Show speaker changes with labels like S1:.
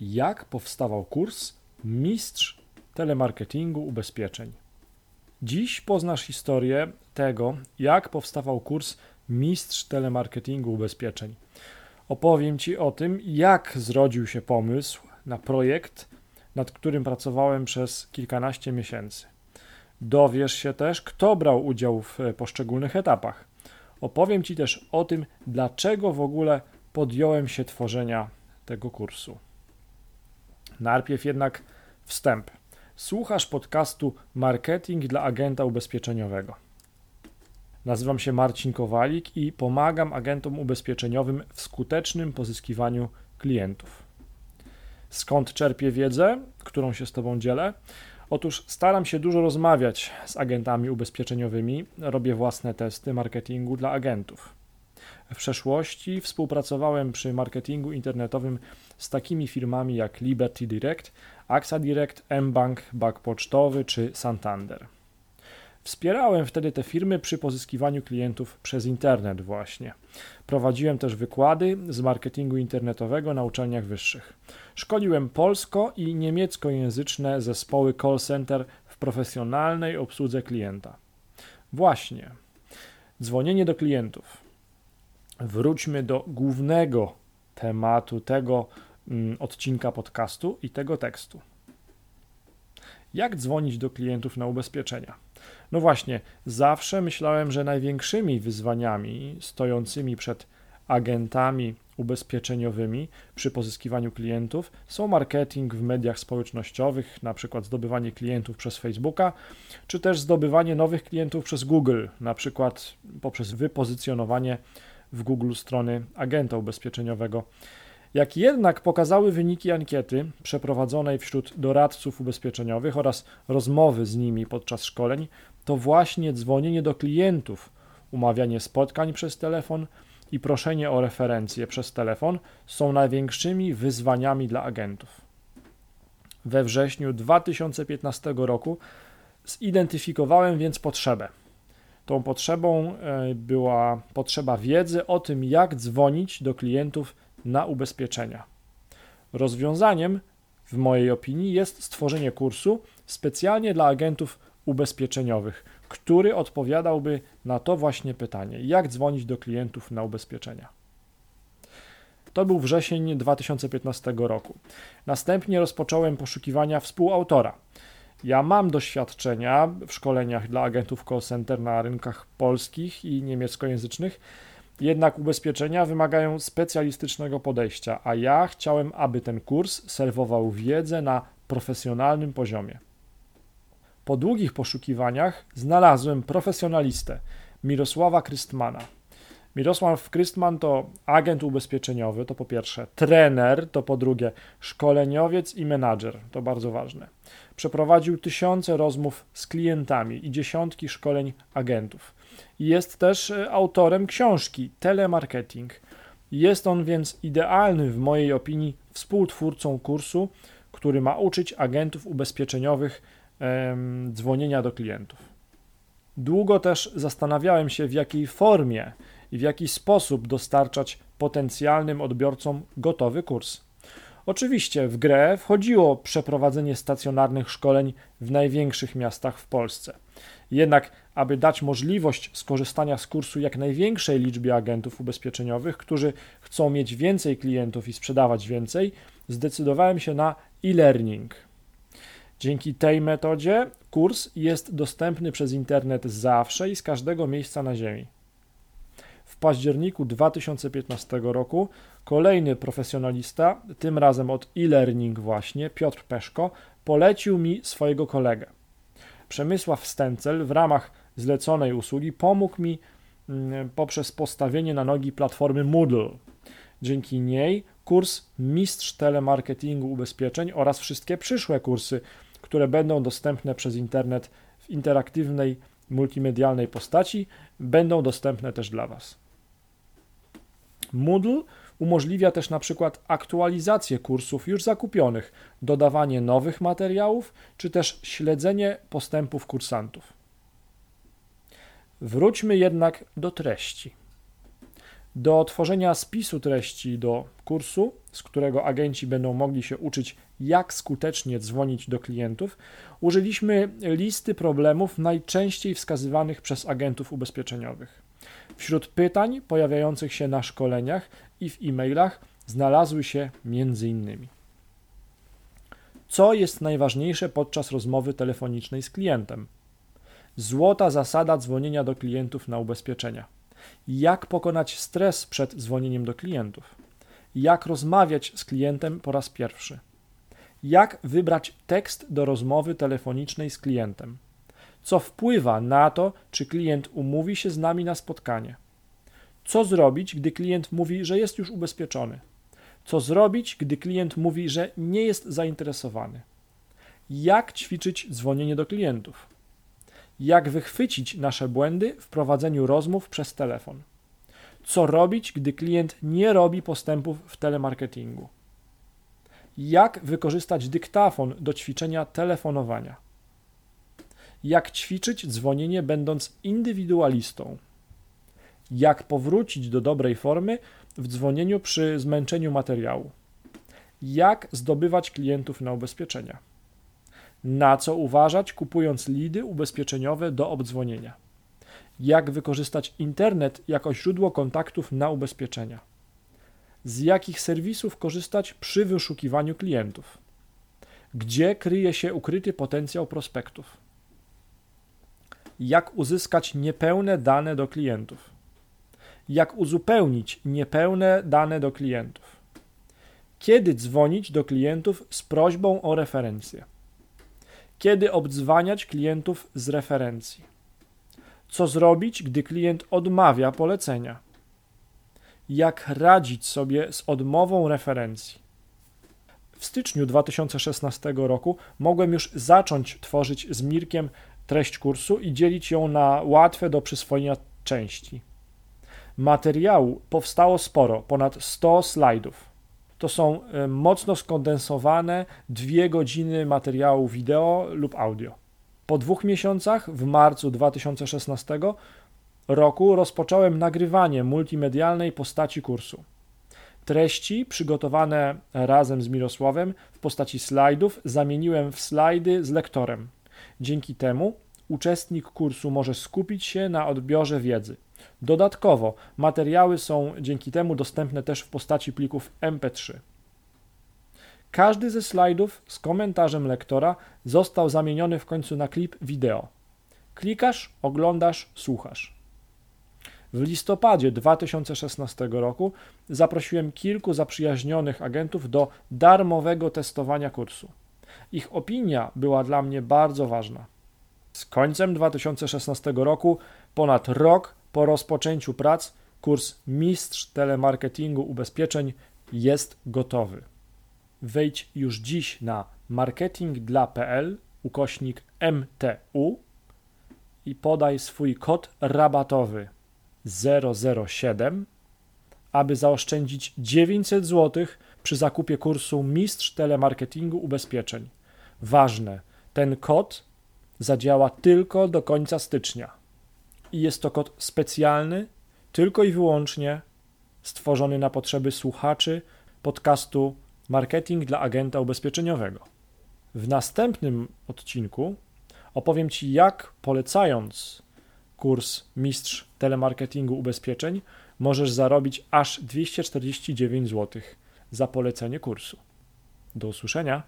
S1: jak powstawał kurs Mistrz telemarketingu ubezpieczeń. Dziś poznasz historię tego, jak powstawał kurs Mistrz telemarketingu ubezpieczeń. Opowiem Ci o tym, jak zrodził się pomysł na projekt, nad którym pracowałem przez kilkanaście miesięcy. Dowiesz się też, kto brał udział w poszczególnych etapach. Opowiem Ci też o tym, dlaczego w ogóle podjąłem się tworzenia tego kursu. Najpierw jednak wstęp. Słuchasz podcastu Marketing dla agenta ubezpieczeniowego. Nazywam się Marcin Kowalik i pomagam agentom ubezpieczeniowym w skutecznym pozyskiwaniu klientów. Skąd czerpię wiedzę, którą się z Tobą dzielę? Otóż staram się dużo rozmawiać z agentami ubezpieczeniowymi, robię własne testy marketingu dla agentów. W przeszłości współpracowałem przy marketingu internetowym z takimi firmami jak Liberty Direct, AXA Direct, mBank, Bank Pocztowy czy Santander. Wspierałem wtedy te firmy przy pozyskiwaniu klientów przez internet właśnie. Prowadziłem też wykłady z marketingu internetowego na uczelniach wyższych. Szkoliłem polsko i niemieckojęzyczne zespoły call center w profesjonalnej obsłudze klienta. Właśnie. Dzwonienie do klientów. Wróćmy do głównego tematu tego odcinka podcastu i tego tekstu. Jak dzwonić do klientów na ubezpieczenia? No właśnie, zawsze myślałem, że największymi wyzwaniami stojącymi przed agentami ubezpieczeniowymi przy pozyskiwaniu klientów są marketing w mediach społecznościowych, na przykład zdobywanie klientów przez Facebooka, czy też zdobywanie nowych klientów przez Google, na przykład poprzez wypozycjonowanie w Google strony agenta ubezpieczeniowego. Jak jednak pokazały wyniki ankiety przeprowadzonej wśród doradców ubezpieczeniowych oraz rozmowy z nimi podczas szkoleń, to właśnie dzwonienie do klientów, umawianie spotkań przez telefon i proszenie o referencje przez telefon są największymi wyzwaniami dla agentów. We wrześniu 2015 roku zidentyfikowałem więc potrzebę. Tą potrzebą e, była potrzeba wiedzy o tym, jak dzwonić do klientów na ubezpieczenia. Rozwiązaniem, w mojej opinii, jest stworzenie kursu specjalnie dla agentów ubezpieczeniowych, który odpowiadałby na to właśnie pytanie: jak dzwonić do klientów na ubezpieczenia. To był wrzesień 2015 roku. Następnie rozpocząłem poszukiwania współautora. Ja mam doświadczenia w szkoleniach dla agentów call center na rynkach polskich i niemieckojęzycznych, jednak ubezpieczenia wymagają specjalistycznego podejścia, a ja chciałem, aby ten kurs serwował wiedzę na profesjonalnym poziomie. Po długich poszukiwaniach znalazłem profesjonalistę Mirosława Krystmana. Mirosław Krystman to agent ubezpieczeniowy, to po pierwsze, trener, to po drugie, szkoleniowiec i menadżer, to bardzo ważne. Przeprowadził tysiące rozmów z klientami i dziesiątki szkoleń agentów. Jest też e, autorem książki Telemarketing. Jest on więc idealny, w mojej opinii, współtwórcą kursu, który ma uczyć agentów ubezpieczeniowych em, dzwonienia do klientów. Długo też zastanawiałem się, w jakiej formie i w jaki sposób dostarczać potencjalnym odbiorcom gotowy kurs. Oczywiście w grę wchodziło przeprowadzenie stacjonarnych szkoleń w największych miastach w Polsce. Jednak, aby dać możliwość skorzystania z kursu jak największej liczbie agentów ubezpieczeniowych, którzy chcą mieć więcej klientów i sprzedawać więcej, zdecydowałem się na e-learning. Dzięki tej metodzie kurs jest dostępny przez internet zawsze i z każdego miejsca na Ziemi. W październiku 2015 roku kolejny profesjonalista, tym razem od e-learning właśnie, Piotr Peszko, polecił mi swojego kolegę. Przemysław Stencel w ramach zleconej usługi pomógł mi mm, poprzez postawienie na nogi platformy Moodle. Dzięki niej kurs Mistrz Telemarketingu Ubezpieczeń oraz wszystkie przyszłe kursy, które będą dostępne przez internet w interaktywnej, multimedialnej postaci, będą dostępne też dla Was. Moodle umożliwia też na przykład aktualizację kursów już zakupionych, dodawanie nowych materiałów, czy też śledzenie postępów kursantów. Wróćmy jednak do treści. Do tworzenia spisu treści do kursu, z którego agenci będą mogli się uczyć, jak skutecznie dzwonić do klientów, użyliśmy listy problemów najczęściej wskazywanych przez agentów ubezpieczeniowych. Wśród pytań pojawiających się na szkoleniach i w e-mailach znalazły się m.in. Co jest najważniejsze podczas rozmowy telefonicznej z klientem? Złota zasada dzwonienia do klientów na ubezpieczenia. Jak pokonać stres przed dzwonieniem do klientów? Jak rozmawiać z klientem po raz pierwszy? Jak wybrać tekst do rozmowy telefonicznej z klientem? Co wpływa na to, czy klient umówi się z nami na spotkanie? Co zrobić, gdy klient mówi, że jest już ubezpieczony? Co zrobić, gdy klient mówi, że nie jest zainteresowany? Jak ćwiczyć dzwonienie do klientów? Jak wychwycić nasze błędy w prowadzeniu rozmów przez telefon? Co robić, gdy klient nie robi postępów w telemarketingu? Jak wykorzystać dyktafon do ćwiczenia telefonowania? Jak ćwiczyć dzwonienie będąc indywidualistą? Jak powrócić do dobrej formy w dzwonieniu przy zmęczeniu materiału? Jak zdobywać klientów na ubezpieczenia? Na co uważać, kupując lidy ubezpieczeniowe do obdzwonienia? Jak wykorzystać internet jako źródło kontaktów na ubezpieczenia? Z jakich serwisów korzystać przy wyszukiwaniu klientów? Gdzie kryje się ukryty potencjał prospektów? Jak uzyskać niepełne dane do klientów? Jak uzupełnić niepełne dane do klientów? Kiedy dzwonić do klientów z prośbą o referencję? Kiedy obdzwaniać klientów z referencji? Co zrobić, gdy klient odmawia polecenia? Jak radzić sobie z odmową referencji? W styczniu 2016 roku mogłem już zacząć tworzyć z Mirkiem treść kursu i dzielić ją na łatwe do przyswojenia części. Materiału powstało sporo, ponad 100 slajdów. To są e, mocno skondensowane dwie godziny materiału wideo lub audio. Po dwóch miesiącach, w marcu 2016 roku, rozpocząłem nagrywanie multimedialnej postaci kursu. Treści przygotowane razem z Mirosławem w postaci slajdów zamieniłem w slajdy z lektorem. Dzięki temu uczestnik kursu może skupić się na odbiorze wiedzy. Dodatkowo materiały są dzięki temu dostępne też w postaci plików MP3. Każdy ze slajdów z komentarzem lektora został zamieniony w końcu na klip wideo. Klikasz, oglądasz, słuchasz. W listopadzie 2016 roku zaprosiłem kilku zaprzyjaźnionych agentów do darmowego testowania kursu. Ich opinia była dla mnie bardzo ważna. Z końcem 2016 roku, ponad rok po rozpoczęciu prac, kurs Mistrz Telemarketingu Ubezpieczeń jest gotowy. Wejdź już dziś na marketingdla.pl ukośnik MTU i podaj swój kod rabatowy 007, aby zaoszczędzić 900 zł przy zakupie kursu Mistrz Telemarketingu Ubezpieczeń. Ważne, ten kod zadziała tylko do końca stycznia. I jest to kod specjalny, tylko i wyłącznie stworzony na potrzeby słuchaczy podcastu Marketing dla agenta ubezpieczeniowego. W następnym odcinku opowiem Ci, jak polecając kurs Mistrz Telemarketingu Ubezpieczeń możesz zarobić aż 249 zł za polecenie kursu. Do usłyszenia.